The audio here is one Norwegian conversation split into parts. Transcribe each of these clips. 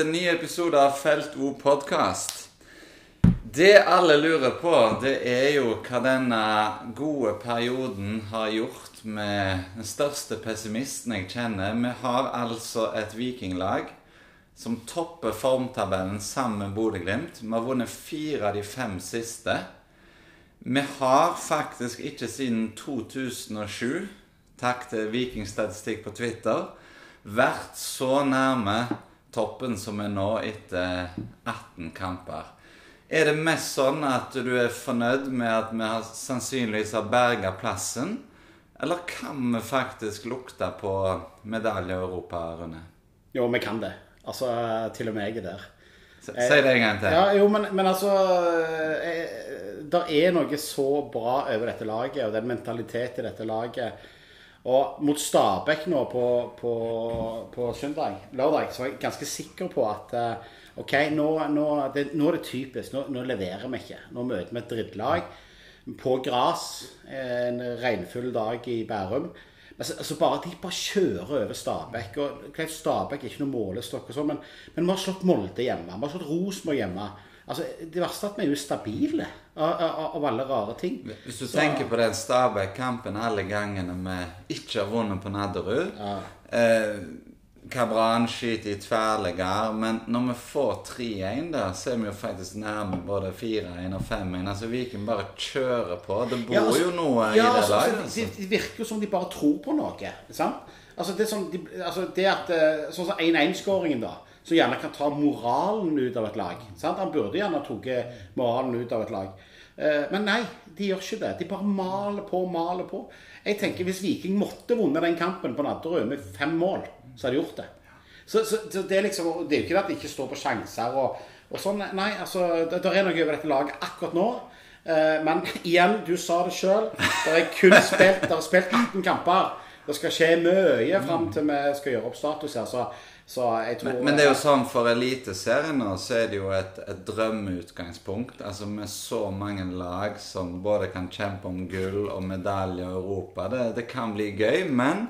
til en ny episode av Felt O podkast. Det alle lurer på, det er jo hva denne gode perioden har gjort med den største pessimisten jeg kjenner. Vi har altså et vikinglag som topper formtabellen sammen med Bodø-Glimt. Vi har vunnet fire av de fem siste. Vi har faktisk ikke siden 2007, takk til Vikingstatistikk på Twitter, vært så nærme toppen som er nå etter 18 kamper. Er det mest sånn at du er fornøyd med at vi har sannsynligvis har berga plassen? Eller kan vi faktisk lukte på medalje i Europa, Rune? Jo, vi kan det. Altså, til og med jeg er der. Si det en gang til. Ja, jo, men, men altså Det er noe så bra over dette laget, og den mentaliteten i dette laget. Og mot Stabæk nå på, på, på søndag, lørdag, så var jeg ganske sikker på at eh, OK, nå, nå, det, nå er det typisk. Nå, nå, leverer vi ikke. Nå møter vi et drittlag på gress en regnfull dag i Bærum. Altså, altså bare De bare kjører over Stabæk. og Stabæk er ikke noe målestokk, og sånn, men, men vi har slått Molde hjemme. Vi har slått Rosenborg hjemme. Altså, Det verste er at vi er jo stabile av, av, av alle rare ting. Hvis du så, tenker på den Stabæk-kampen alle gangene vi ikke har vunnet på Nadderud ja. eh, Kabran skyter i tverrligger, men når vi får 3-1, da, så er vi jo faktisk nærme både 4-1 og 5-1. Altså Viken bare kjører på. Det bor ja, altså, jo noe ja, i det altså, laget. Altså. Det, det, virker jo som de bare tror på noe. sant? Altså Det, som de, altså det at eh, Sånn som 1-1-skåringen, da som gjerne kan ta moralen ut av et lag. Sant? Han burde gjerne tatt moralen ut av et lag. Eh, men nei, de gjør ikke det. De bare maler på maler på. Jeg tenker Hvis Viking måtte vunnet den kampen på Nadderud med fem mål, så hadde de gjort det. Så, så, så det, er liksom, det er jo ikke det at de ikke står på sjanser og, og sånn. Nei, altså, det, det er noe over dette laget akkurat nå. Eh, men igjen, du sa det sjøl. Det er kun spilt, det er spilt 18 kamper. Det skal skje mye fram til vi skal gjøre opp status her. Så men, men, det er jo sånn for Eliteserien nå, så er det jo et, et, drømmeutgangspunkt. Altså Med så mange lag som både kan kjempe om gull og medalje i Europa. Det, det, kan bli gøy, men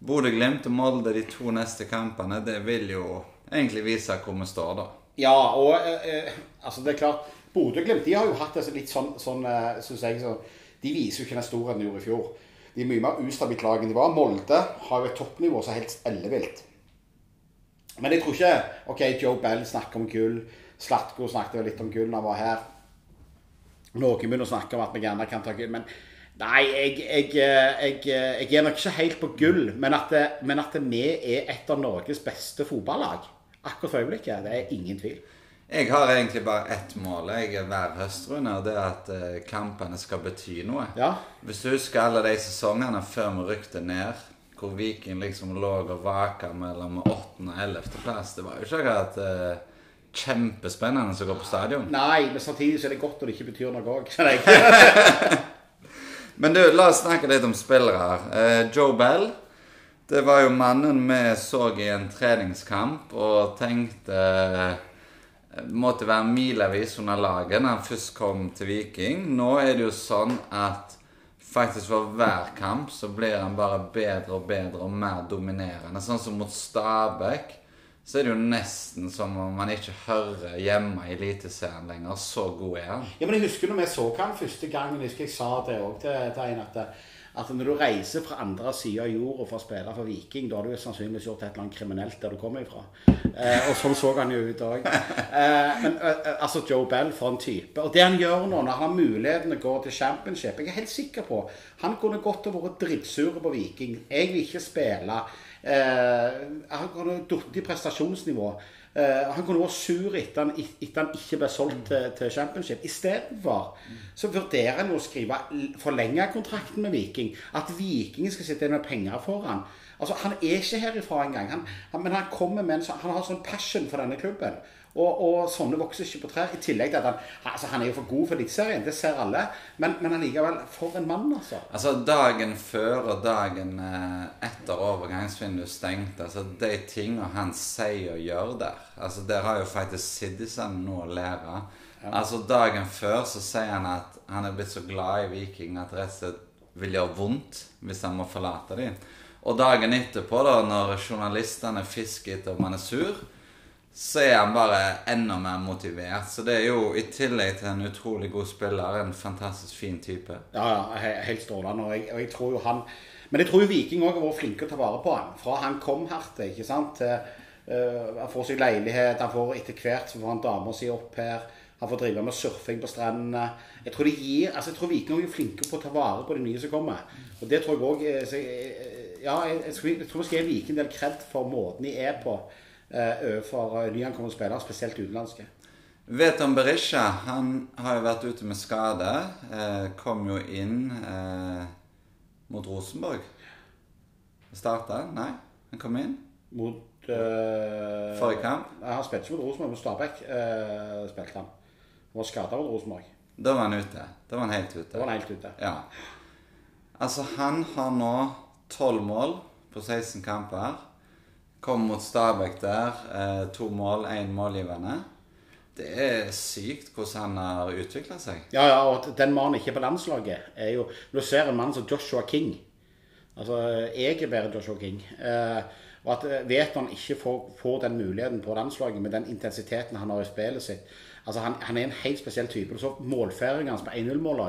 Bodø-Glimt og Molde de to neste kampene, det vil jo egentlig vise hvor vi står da. Ja, og eh, eh altså det er klart Bodø-Glimt de har jo hatt det litt sånn, sånn syns jeg, så, De viser jo ikke den store de gjorde i fjor. De er mye mer ustabilt lag enn de var. Molde har jo et toppnivå som er helt ellevilt. Men jeg tror ikke OK, Joe Bell snakker om gull. Slatko snakket jo litt om gull da han var her. Noen begynner å snakke om at vi gjerne kan ta gull. Men nei, jeg, jeg, jeg, jeg er nok ikke helt på gull. Men at, men at vi er et av Norges beste fotballag akkurat for øyeblikket, det er ingen tvil. Jeg har egentlig bare ett mål jeg er hver høst, Rune, og det er at eh, kampene skal bety noe. Ja. Hvis du husker alle de sesongene før vi rykte ned, hvor Viking liksom lå og vaka mellom 8. og 11. plass. Det var jo ikke akkurat uh, kjempespennende å gå på stadion. Nei, men samtidig så er det godt når det ikke betyr noe òg. men du, la oss snakke litt om spillere her. Uh, Joe Bell. Det var jo mannen vi så i en treningskamp og tenkte uh, måtte være milevis under laget når han først kom til Viking. Nå er det jo sånn at faktisk for hver kamp så blir han bare bedre og bedre og mer dominerende. Sånn som mot Stabæk så er det jo nesten som om man ikke hører hjemme i Eliteserien lenger. Så god er han. Ja, men Jeg husker når vi så han første gangen. Jeg husker jeg sa det òg til, til en at at når du reiser fra andre sida av jorda for å spille for Viking, da har du sannsynligvis gjort et eller annet kriminelt der du kommer ifra. Eh, og sånn så han jo ut òg. Eh, eh, eh, altså Joe Bell, for en type. Og det han gjør nå, når han har muligheten til til championship Jeg er helt sikker på han kunne godt ha vært drittsur på Viking. Jeg vil ikke spille. Eh, han kunne falt i prestasjonsnivå. Uh, han kunne vært sur etter han, etter han ikke ble solgt til, til Championship. Istedenfor så vurderer han å skrive forlenge kontrakten med Viking. At Viking skal sitte med penger for han. Altså, Han er ikke herifra engang. Han, han, men han kommer med en, han har sånn passion for denne klubben. Og, og, sånne vokser ikke på trær. I tillegg til at han, altså han er jo for god for Eliteserien, det ser alle. Men, men allikevel, for en mann, altså. Altså Dagen før og dagen eh, etter overgangsvinduet stengte, altså de tingene han sier og gjør der altså Der har jo faktisk Siddisen noe å lære. Ja. Altså Dagen før så sier han at han er blitt så glad i Viking at rett og slett vil gjøre vondt hvis han må forlate dem. Og dagen etterpå, da, når journalistene fisker etter om han er sur så er han bare enda mer motivert. Så det er jo, i tillegg til en utrolig god spiller, en fantastisk fin type. Ja, ja, helt strålende. Og jeg, og jeg tror jo han Men jeg tror jo Viking òg har vært flinke til å ta vare på han. Fra han kom her til, ikke sant eh, Han får seg leilighet, han får etter hvert så får han dama si opp her. Han får drive med surfing på strendene. Jeg tror de gir, altså jeg tror Viking er flinke på å ta vare på de nye som kommer. Og det tror jeg òg Ja, jeg, jeg, jeg tror vi skal gi Viking en del kred for måten de er på eh, overfor uh, nyankomne spillere, spesielt utenlandske. Veton Berisha han har jo vært ute med skade. Eh, kom jo inn eh, mot Rosenborg. Starta? Nei, han kom inn. Mot eh, Forrige kamp? Nei, Han spilte ikke mot Rosenborg, mot Stabæk eh, spilte han. Han var skada mot Rosenborg. Da var han ute. Da var han helt ute. Da var han helt ute. Ja. Altså, han har nå tolv mål på 16 kamper. Kom mot Stabæk der. Eh, to mål, én målgivende. Det er sykt hvordan han har utvikla seg. Ja, ja, og at den mannen ikke er på landslaget, er jo Når du ser en mann som Joshua King Altså, jeg er bedre Joshua King. Eh, og at Veton vet han ikke får, får den muligheten på landslaget med den intensiteten han har i spillet sitt Altså, han, han er en helt spesiell type. Du så målføringen hans på 1-0-mål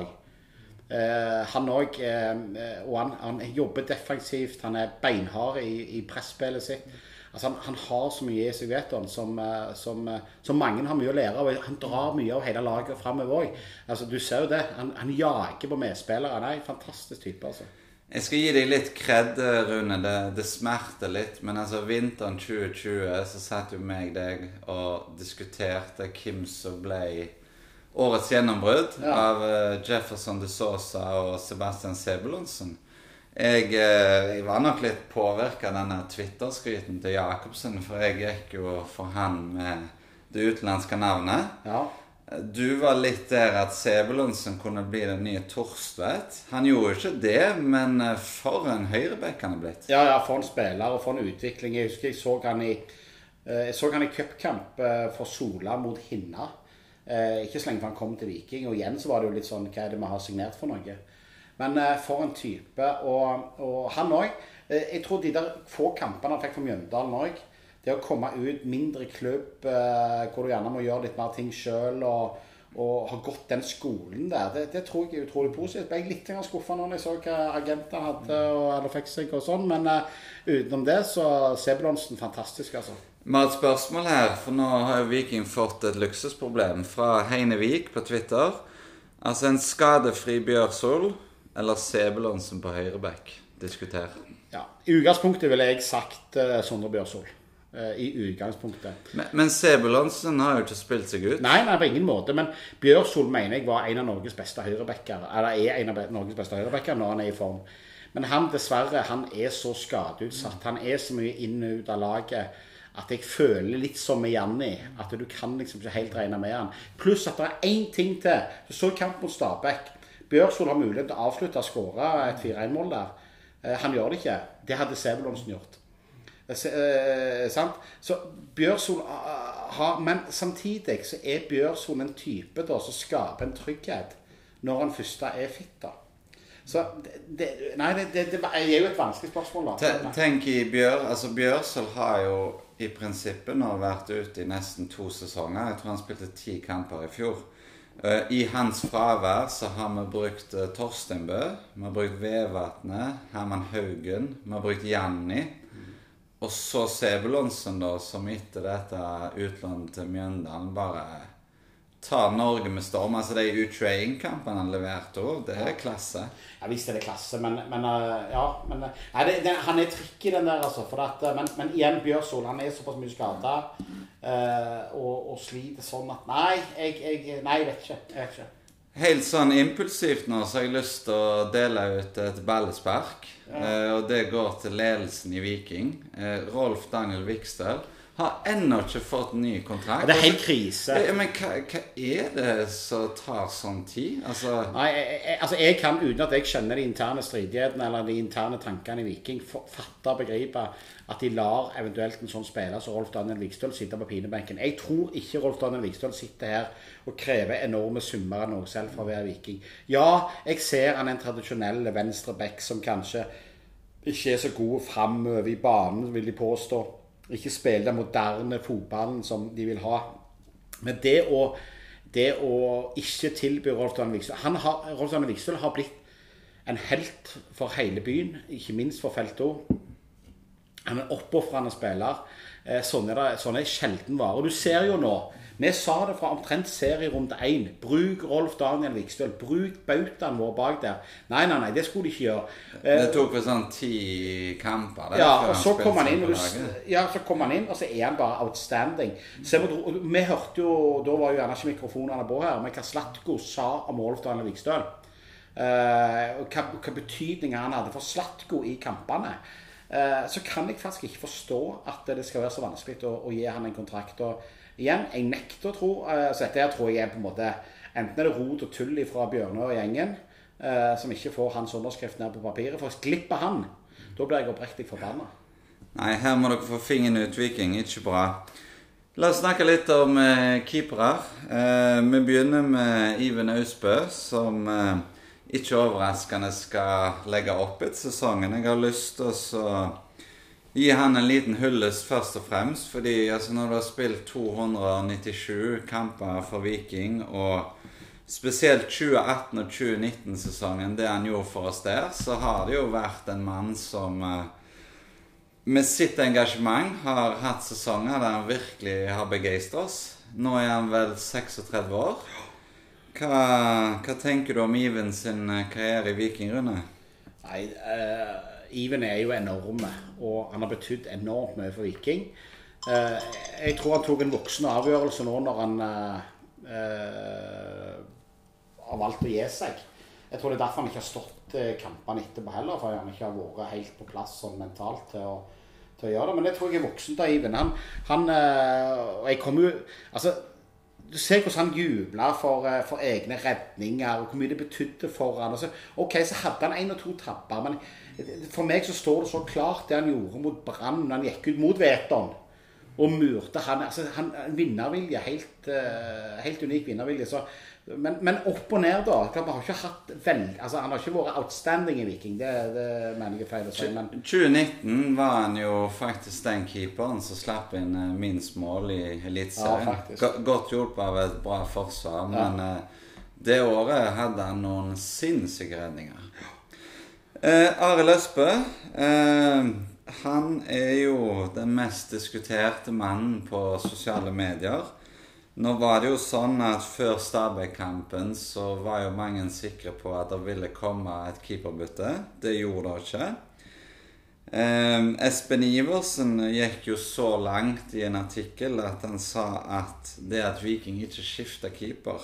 Eh, han òg eh, Og han, han jobber defensivt. Han er beinhard i, i presspillet sitt. Altså han, han har så mye i seg, vet du, som, eh, som, som mange har mye å lære av. Han drar mye av hele laget framover òg. Altså, du ser jo det. Han, han jager på medspillere. Han er en fantastisk type, altså. Jeg skal gi deg litt kred, Rune. Det, det smerter litt. Men altså, vinteren 2020 så satt jo meg deg og diskuterte hvem som ble årets gjennombrudd Ja. av eh, Jefferson de Sosa og Sebastian Sebulonsen. Jeg, eh, jeg var nok litt påvirka av denne Twitter-skryten til Jacobsen, for jeg gikk jo for han med det utenlandske navnet. Ja. Du var litt der at Sebulonsen kunne bli den nye Torstvedt. Han gjorde jo ikke det, men eh, for en høyreback han er blitt. Ja, ja, for en spiller og for en utvikling. Jeg husker jeg så han i Jeg så han i cupkamp for Sola mot Hinna. Eh, Ikke så lenge før han kom til Viking. Og igjen så var det jo litt sånn Hva er det vi har signert for noe? Men eh, for en type. Og, og han òg. Jeg tror de der få kampene han fikk for Mjøndalen òg Det å komme ut mindre klubb, eh, hvor du gjerne må gjøre litt mer ting sjøl og, og ha gått den skolen der, det, det tror jeg er utrolig positivt. Jeg ble litt skuffa når jeg så hva agenter hadde og, eller fikk seg og sånn, men eh, utenom det så Sebulonsen fantastisk, altså. Vi har et spørsmål her, for nå har jo Viking fått et luksusproblem fra Heine Vik på Twitter. Altså en skadefri Bjørsol eller Sebulonsen på høyreback. Diskuter. Ja. I utgangspunktet ville jeg sagt uh, Sondre Bjørsol. Eh, I utgangspunktet. Men, men Sebulonsen har jo ikke spilt seg ut. Nei, nei, på ingen måte. Men Bjørsol mener jeg var en av Norges beste høyrebacker. Eller er en av Norges beste høyrebacker når han er i form. Men han dessverre, han er så skadeutsatt. Han er så mye inn og ut av laget at jeg føler litt som med Janni. At du kan liksom ikke helt regne med han. Pluss at det er én ting til. Du så kamp mot Stabæk. Bjørsvold har mulighet til å avslutte og skåre et 4-1-mål der. Eh, Han gjør det ikke. Det hadde Sebulonsen gjort. Eh, sant? Så Bjørsol har Men samtidig så er Bjørsol en type da som skaper en trygghet når han først er fit. da. Så det, Nei, det, det, er jo et vanskelig spørsmål, da. Tenk i Bjør, altså Bjørsel har jo i prinsippet nå vært ute i nesten to sesonger. Jeg tror han spilte ti kamper i fjor. Eh, I hans fravær så har vi brukt uh, Torstein Bø, vi har brukt Vevatnet, Herman Haugen, vi har brukt Janni. Og så Sebulonsen, da, som etter dette utlånet til Mjøndalen bare tar Norge med storm. Altså de U21-kampene han leverte òg, det er klasse. Ja visst er det klasse, men, men eh, ja, men, eh, nei, det, det, Han er tricky, den der, altså. For at, eh, men, men igjen, Bjørsol han er såpass mye skada uh, og, og sliter sånn at Nei, jeg, jeg, nei, jeg vet ikke. Jeg vet ikke. Helt sånn impulsivt nå så har jeg lyst til å dele ut et ballespark. Uh, og det går til ledelsen i Viking. Uh, Rolf Daniel Vikstøl har ennå ikke fått ny kontrakt. Det er helt krise. Ja, Men hva, hva er det som tar sånn tid? Altså Nei, jeg, jeg, altså jeg kan uten at jeg skjønner de interne stridighetene eller de interne tankene i Viking, fatte og begripe at de lar eventuelt en sånn spiller som Rolf Daniel Vikstøl sitte på pinebenken. Jeg tror ikke Rolf Daniel Vikstøl sitter her og krever enorme summer av noe selv for å være Viking. Ja, jeg ser han er en tradisjonell venstre back som kanskje ikke er så god framover i banen, vil de påstå. Ikke spille den moderne fotballen som de vil ha. Men det å, det å ikke tilby Rolf Daniel Vikstøl Rolf Daniel Vikstøl har blitt en helt for hele byen, ikke minst for feltet Han er en oppofrende spiller. Eh, sånn er det sånn er sjelden vare. Du ser jo nå vi sa det fra omtrent serierunde én. Bruk Rolf Daniel Vikstøl. Bruk bautaen vår bak der. Nei, nei, nei, det skulle de ikke gjøre. Det tok vel sånn ti kamper? Der, ja, og så kom han inn, ja, så kom han inn, og så er han bare outstanding. Så vi, vi hørte jo, Da var jo gjerne ikke mikrofonene på her, men hva Slatko sa om Rolf Daniel Vikstøl. Uh, hva, hva betydning han hadde for Slatko i kampene. Uh, så kan jeg faktisk ikke forstå at det skal være så vanskelig å, å gi han en kontrakt. og Igjen, jeg nekter å tro uh, Så dette her tror jeg er på en måte Enten er det rot og tull fra Bjørne og gjengen uh, som ikke får hans underskrift ned på papiret. For glipper han, da blir jeg oppriktig forbanna. Nei, her må dere få fingeren ut, Viking. Ikke bra. La oss snakke litt om eh, keepere. vi begynner med Iven Austbø, som ikke overraskende skal legge opp etter sesongen. Jeg har lyst til å gi han en liten hyllest først og fremst. Fordi altså, når du har spilt 297 kamper for Viking, og spesielt 2018- og 2019-sesongen, det han gjorde for oss der, så har det jo vært en mann som eh, med sitt engasjement har hatt sesonger der han virkelig har begeistret oss. Nå er han vel 36 år. Hva, hva tenker du om Iven sin eh, karriere i Viking, Rune? Nei, uh Iven er jo enorme, og han har betydd enormt mye for Viking. Eh, jeg tror han tok en voksen avgjørelse nå når han eh, har valgt å gi seg. Jeg tror det er derfor han ikke har stått eh, kampene etterpå heller, for han ikke har vært helt på plass sånn mentalt til å, til å gjøre det. Men det tror jeg er voksen av Iven. Han, han og jeg kommer jo Altså du ser hvordan han jubla for, for, egne redninger, og hvor mye det betydde for han. Så, ok, så hadde han én og to tabber, men for meg så står det så klart det han gjorde mot Brann han gikk ut mot Veton og murte. Han, altså, han vinnervilje. Helt, uh, helt unik vinnervilje. Så, men, men, opp og ned, da. Han har ikke hatt vel, altså, han har ikke vært outstanding i Viking. Det, det mener jeg er feil å si. Men 2019 var han jo faktisk den keeperen som slapp inn uh, minst mål i Eliteserien. Ja, Godt hjulpet av et bra forsvar, men ja. uh, det året hadde han noen sinnssyke redninger. Eh, Arild Østbø eh, han er jo den mest diskuterte mannen på sosiale medier. Nå var det jo sånn at før Stabæk-kampen så var jo mange sikre på at det ville komme et keeperbytte. Det gjorde det ikke. Eh, Espen Iversen gikk jo så langt i en artikkel at han sa at det at Viking ikke skifta keeper,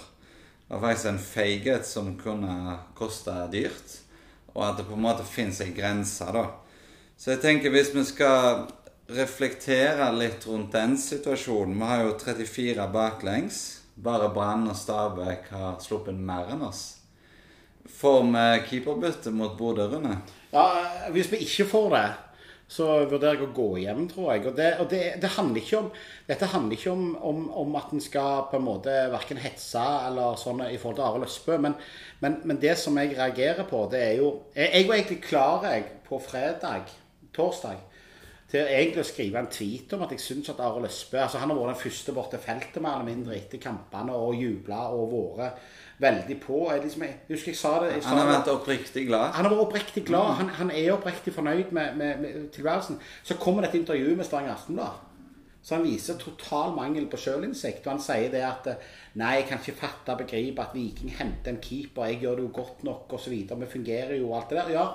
var faktisk en feighet som kunne koste dyrt og at det på en måte fins ei grense, da. Så jeg tenker hvis vi skal reflektere litt rundt den situasjonen Vi har jo 34 baklengs. Bare Brann og Stabæk har sluppet mer enn oss. Får vi keeperbytte mot Bodø, Rune? Ja, hvis vi ikke får det, så vurderer jeg å gå hjem, tror jeg. Og, det, og det, det handler ikke om, dette handler ikke om, om, om at en skal på en måte verken hetse eller sånn i forhold til Arild Østbø. Men, men, men, det som jeg reagerer på, det er jo Jeg, var egentlig klar jeg, på fredag, torsdag, til egentlig å skrive en tweet om at jeg syns at Arild Østbø altså Han har vært den første borte feltet mer eller mindre etter kampene og jubla og vært veldig på. Jeg, liksom, jeg, husker jeg sa det jeg sa Han har vært oppriktig glad? Han har vært oppriktig glad. Han, han er oppriktig fornøyd med, med, med, tilværelsen. Så kommer dette intervjuet med Stavanger Aftenblad. Så han viser total mangel på sjølinnsikt. Og han sier det at Nei, jeg kan ikke fatte og begripe at Viking henter en keeper. Jeg gjør det jo godt nok, osv. Vi fungerer jo, og alt det der. Ja,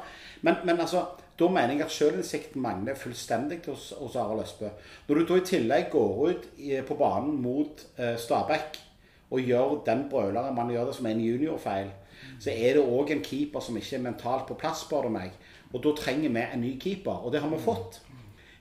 men, men altså da mener jeg at sjølinnsikten mangler fullstendig hos, hos Arild Østbø. Når du da i tillegg går ut på banen mot eh, Stabæk og gjør den brøleren man gjør det som en juniorfeil, så er det òg en keeper som ikke er mentalt på plass, spør du meg. Og da trenger vi en ny keeper, og det har vi fått.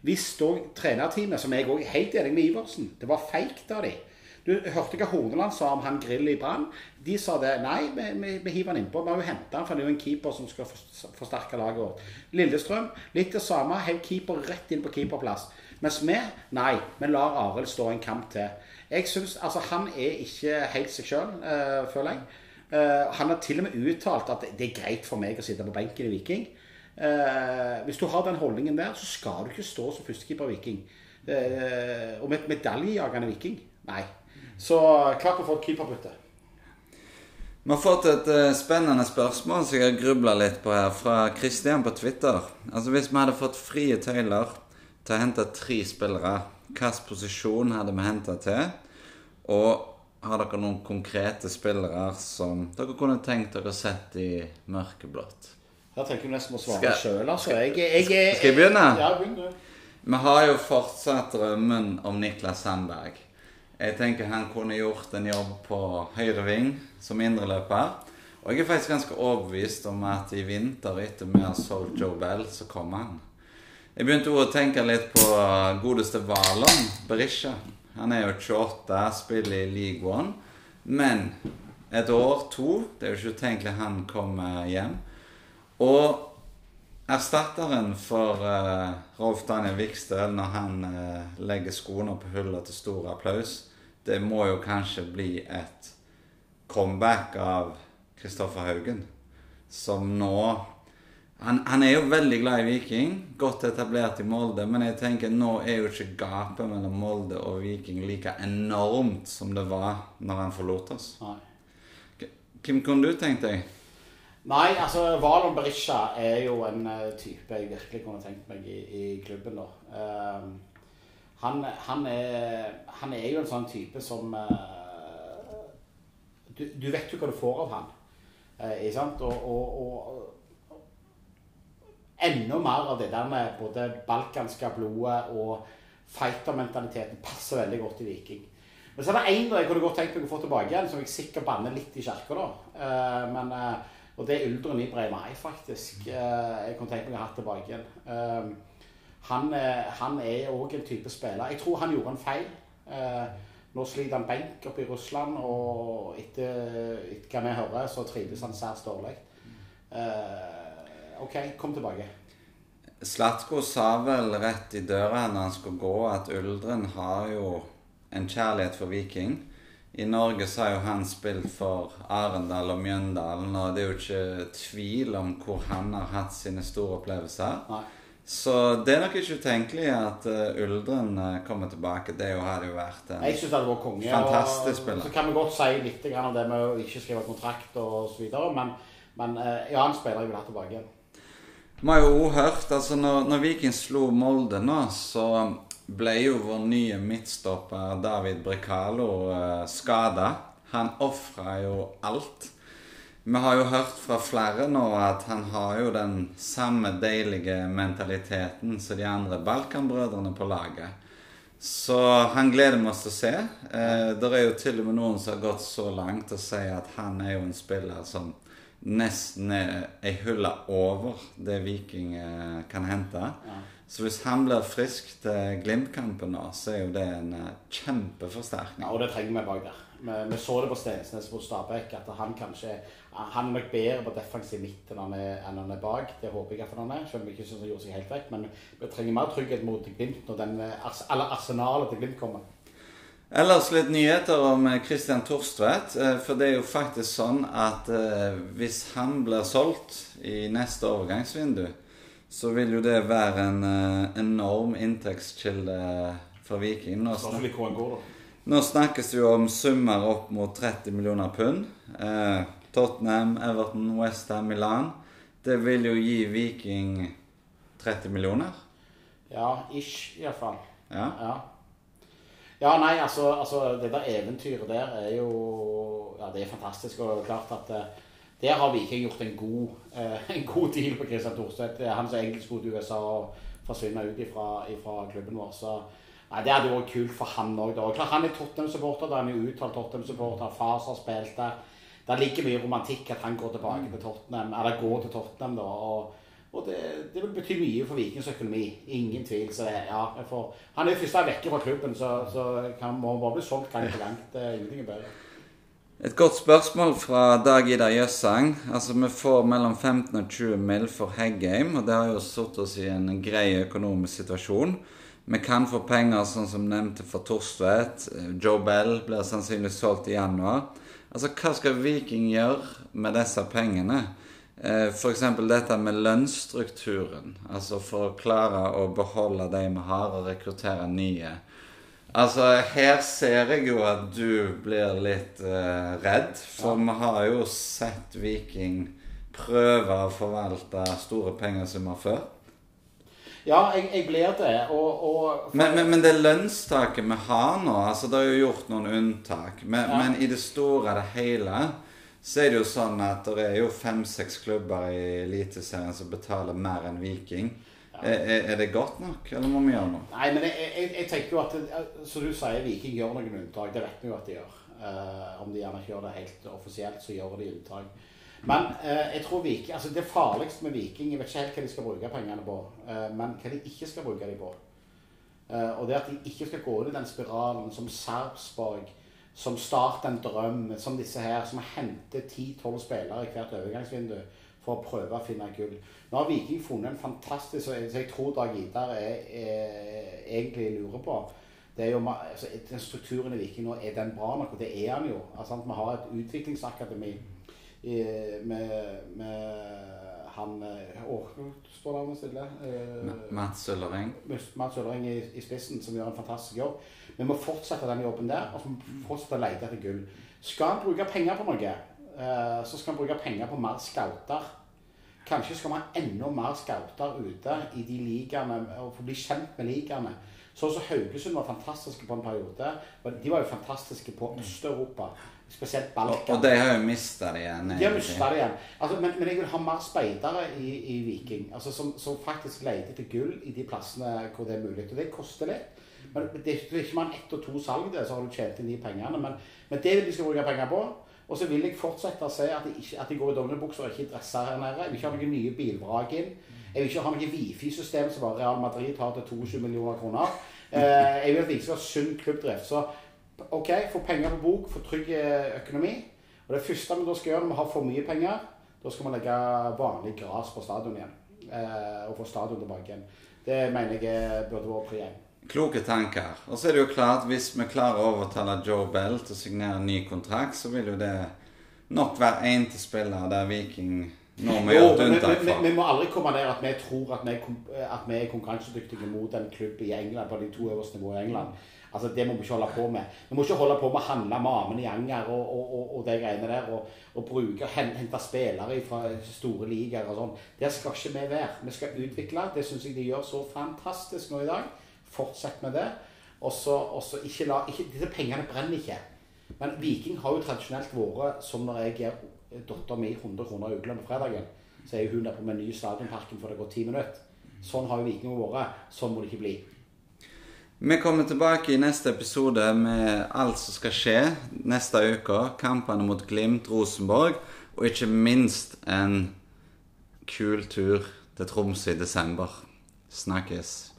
Hvis da trenerteamet, som jeg òg er helt enig med Iversen, det var feigt av dem du hørte hva Horneland sa om han Grill i Brann. De sa det. Nei, vi, vi, vi hiver han innpå. Vi har jo henta han, for det er jo en keeper som skal forsterke laget vårt. Lillestrøm, litt det samme. Hev keeper rett inn på keeperplass. Mens vi, nei, vi lar Arild stå en kamp til. Jeg synes, altså Han er ikke helt seg sjøl, uh, eh, føler jeg. Uh, han har til og med uttalt at det er greit for meg å sitte på benken i Viking. Uh, hvis du har den holdningen der, så skal du ikke stå som førstekeeper i Viking. Og med medaljejagende Viking? Nei. Så klart å få et keeperbytte. Vi har fått et spennende spørsmål som jeg har grubla litt på her, fra Kristian på Twitter. Altså Hvis vi hadde fått frie tøyler til å hente tre spillere, hvilken posisjon hadde vi henta til? Og har dere noen konkrete spillere som dere kunne tenkt dere sett i mørkeblått? Her tenker jeg nesten å svare sjøl, altså. Jeg, jeg, jeg, Skal jeg begynne? Ja, begynn du. Vi har jo fortsatt drømmen om Niklas Sandberg. Jeg tenker han kunne gjort en jobb på høyre ving som indreløper. Og jeg er faktisk ganske overbevist om at i vinter, etter vi har solgt Joe Bell, så kommer han. Jeg begynte å tenke litt på godeste Valon Berisha. Han er jo 28, spiller i League One. Men et år, to Det er jo ikke utenkelig han kommer hjem. Og erstatteren for uh, Rolf Daniel Vikstøl når han uh, legger skoene på hullet til stor applaus, det må jo kanskje bli et comeback av Kristoffer Haugen. Som nå han, han er jo veldig glad i Viking, godt etablert i Molde, men jeg tenker nå er jo ikke gapet mellom Molde og Viking like enormt som det var når han forlot oss. Nei. Hvem kunne du tenkt deg? Nei, altså Valon Berisha er jo en eh, type jeg virkelig kunne tenkt meg i, i klubben. da. Ehm, han, han, er, han er jo en sånn type som uh, du, du vet jo hva du får av han. Uh, ikke sant? Og, og, og enda mer av det der med både balkanske blodet og fightermentaliteten passer veldig godt i Viking. Men så er det én jeg kunne godt tenkt meg å få tilbake igjen, som jeg sikkert banner litt i kirka. da. Eh, men, eh, og det er Uldren i Breimai, faktisk. Eh, jeg kunne tenkt meg å ha tilbake igjen. Han, er òg en type spiller. Jeg tror han gjorde en feil. Nå sliter han benk oppe i Russland, og etter, etter hva vi hører, så trives han særs dårlig. OK, kom tilbake. Slatko sa vel rett i døra når han skulle gå, at Uldren har jo en kjærlighet for Viking. I Norge så har jo han spilt for Arendal og Mjøndalen, og det er jo ikke tvil om hvor han har hatt sine store opplevelser. Nei. Så det er nok ikke utenkelig at eh, Uldren eh, kommer tilbake. Det hadde jo vært en Jeg synes det hadde vært konge. Fantastisk spiller. Så kan vi godt si litt om det med å ikke skrive kontrakt og så videre, men, men eh, ja, han spiller jeg vil ha tilbake igjen. Vi har jo hørt altså når, når Viking slo Molde nå, så ble jo vår nye midtstopper David Brekalo eh, skada. Han ofra jo alt. Vi har jo hørt fra flere nå at han har jo den samme deilige mentaliteten som de andre Balkan-brødrene på laget. Så han gleder vi oss til å se. Eh, det er jo til og med noen som har gått så langt og sier at han er jo en spiller som nesten er ei hylle over det Viking eh, kan hente. Så hvis han blir frisk til Glimt-kampen nå, så er jo det en eh, kjempeforsterkning. Ja, og det trenger vi bak der. Vi, vi så det på Stensnes mot Stabæk, at han kanskje Han er nok bedre på defensiv midt enn han er, enn han er bak. Det håper jeg at han er, selv om jeg ikke synes han gjorde seg helt vekk. Men vi trenger mer trygghet mot Glimt når den, eh, arsenalet til Glimt kommer. Ellers litt nyheter om eh, Christian Torstvedt. eh, For det er jo faktisk sånn at eh, hvis han blir solgt i neste overgangsvindu, så vil jo det være en enorm inntektskilde for Viking. Nå, snak nå snakkes det jo om summer opp mot 30 millioner pund. Tottenham, Everton, Westham, Milan. Det vil jo gi Viking 30 millioner. Ja, ish, iallfall. Ja. Ja. Ja, nei, altså, altså Det der eventyret der er jo Ja, det er fantastisk. Og klart at eh, der har Viking gjort en god, eh, en god deal på Christian Thorstvedt. Han som egentlig skulle til USA og forsvinne ut ifra, ifra klubben vår. Så nei, det hadde vært kult for han òg. Han er Tottenham-supporter. da Han er uttalt Tottenham-supporter. Far har spilt der. Det ligger mye romantikk at han går tilbake til Tottenham, eller går til Tottenham. da, og og det, det vil bety mye for Vikings økonomi. Ingen tvil. Så ja, får, han er først vekke fra klubben, så, så kan, må bare bli solgt gang på gang. Det er ingenting bedre. Et godt spørsmål fra Dag Idar Jøssang. Altså, Vi får mellom 15 og 20 mill. for Heggheim, og det har jo satt oss i en grei økonomisk situasjon. Vi kan få penger, sånn som nevnte, for Torstvedt. Joe Bell blir sannsynligvis solgt i januar. Altså, Hva skal Viking gjøre med disse pengene? Eh, f.eks. dette med lønnsstrukturen. Altså for å klare å beholde de vi har, og rekruttere nye. Altså, her ser jeg jo at du blir litt uh, redd, for vi har jo sett Viking prøve å forvalte store pengesummer før. Ja, jeg, jeg blir det. Og, og Men, men, men det lønnstaket vi har nå altså Det er jo gjort noen unntak. Men, Ja. men i det store og det hele så er det jo sånn at det er jo fem-seks klubber i Eliteserien som betaler mer enn Viking. Er, er- det godt nok, eller må vi gjøre noe? Nei, men jeg, jeg, jeg tenker jo at det, Så du sier Viking gjør noen unntak. Det vet vi jo at de gjør. Uh, om de gjerne ikke gjør det helt offisielt, så gjør de unntak. Men uh, jeg tror Viking, altså det farligste med Viking Jeg vet ikke helt hva de skal bruke pengene på, uh, men hva de ikke skal bruke dem på. Eh, og det at de ikke skal gå inn i den spiralen som Sarpsborg, som Start en drøm, som disse her, som henter 10-12 spillere i hvert overgangsvindu for å prøve å finne gull. Nå har Viking funnet en fantastisk Så jeg, tror Dag Idar egentlig lurer på det er jo, altså, Den strukturen i Viking nå, er den bra nok? Og det er den jo. Altså, vi har et utviklingsakademi i- med, med han eh, Å, nå står navnet stille. Eh, Mats Ullering? Mats Øllering i, i spissen, som gjør en fantastisk jobb. Vi må fortsette den jobben der, og så må vi fortsette å lete etter gull. Skal han bruke penger på noe, eh, så skal han bruke penger på mer scouter. Kanskje skal vi ha enda mer scouter ute i de ligaene, og få bli kjent med ligaene. Sånn som Haugesund var fantastiske på en periode. De var jo fantastiske på Øst-Europa. Spesielt Balkan. og de har jo mista det igjen. De har mista det igjen. Altså, men, men jeg vil ha mer speidere i, i Viking. Altså, som, som faktisk leter etter gull i de plassene hvor det er mulig. Og det koster litt. Men det, det er ikke mer enn ett og to salg, det, så har du tjent inn de pengene. Men, men det vil de skal bruke penger på. Og så vil jeg fortsette å si at de, ikke, at de går i dongeribukser og ikke dresser her nede. Jeg vil ikke ha noen nye bilvrak inn. Jeg vil ikke ha noe Wifi-system som bare Real Madrid har til 22 millioner kroner. Eh, jeg vil at Viking skal ha sunn klubbdrift. Så OK, få penger på bok, få trygg eh, økonomi. Og det første vi da skal gjøre når vi har for mye penger, da skal vi legge vanlig gras på stadion igjen. Eh, og få stadion tilbake igjen. Det mener jeg eh, burde vært pri én. Kloke tanker. Og så er det jo klart, hvis vi klarer å overtale Joe Bell til å signere en ny kontrakt, så vil jo det nok være én til spiller der Viking nå må Jo, vi, vi, vi må aldri komme ned at vi tror at vi, er at vi er konkurransedyktige mot en klubb i England på de to øverste nivåene i England. Altså Det må vi ikke holde på med. Vi må ikke holde på med å handle med Amund i Anger og, og, og, og de greiene der. Og, og bruke, hen- hente spillere fra store ligaer og sånn. Der skal ikke vi være. Vi skal utvikle. Det syns jeg de gjør så fantastisk nå i dag. Fortsett med det. Og så ikke la ikke, Disse pengene brenner ikke. Men Viking har jo tradisjonelt vært som når jeg gir dattera mi 100 kroner i uka på fredagen. Så er hun der på Meny Stadionparken for det går ti minutter. Sånn har jo Viking vært. Sånn må det ikke bli. Vi kommer tilbake i neste episode med alt som skal skje neste uke. Kampene mot Glimt, Rosenborg, og ikke minst en kul tur til Tromsø i desember. Snakkes.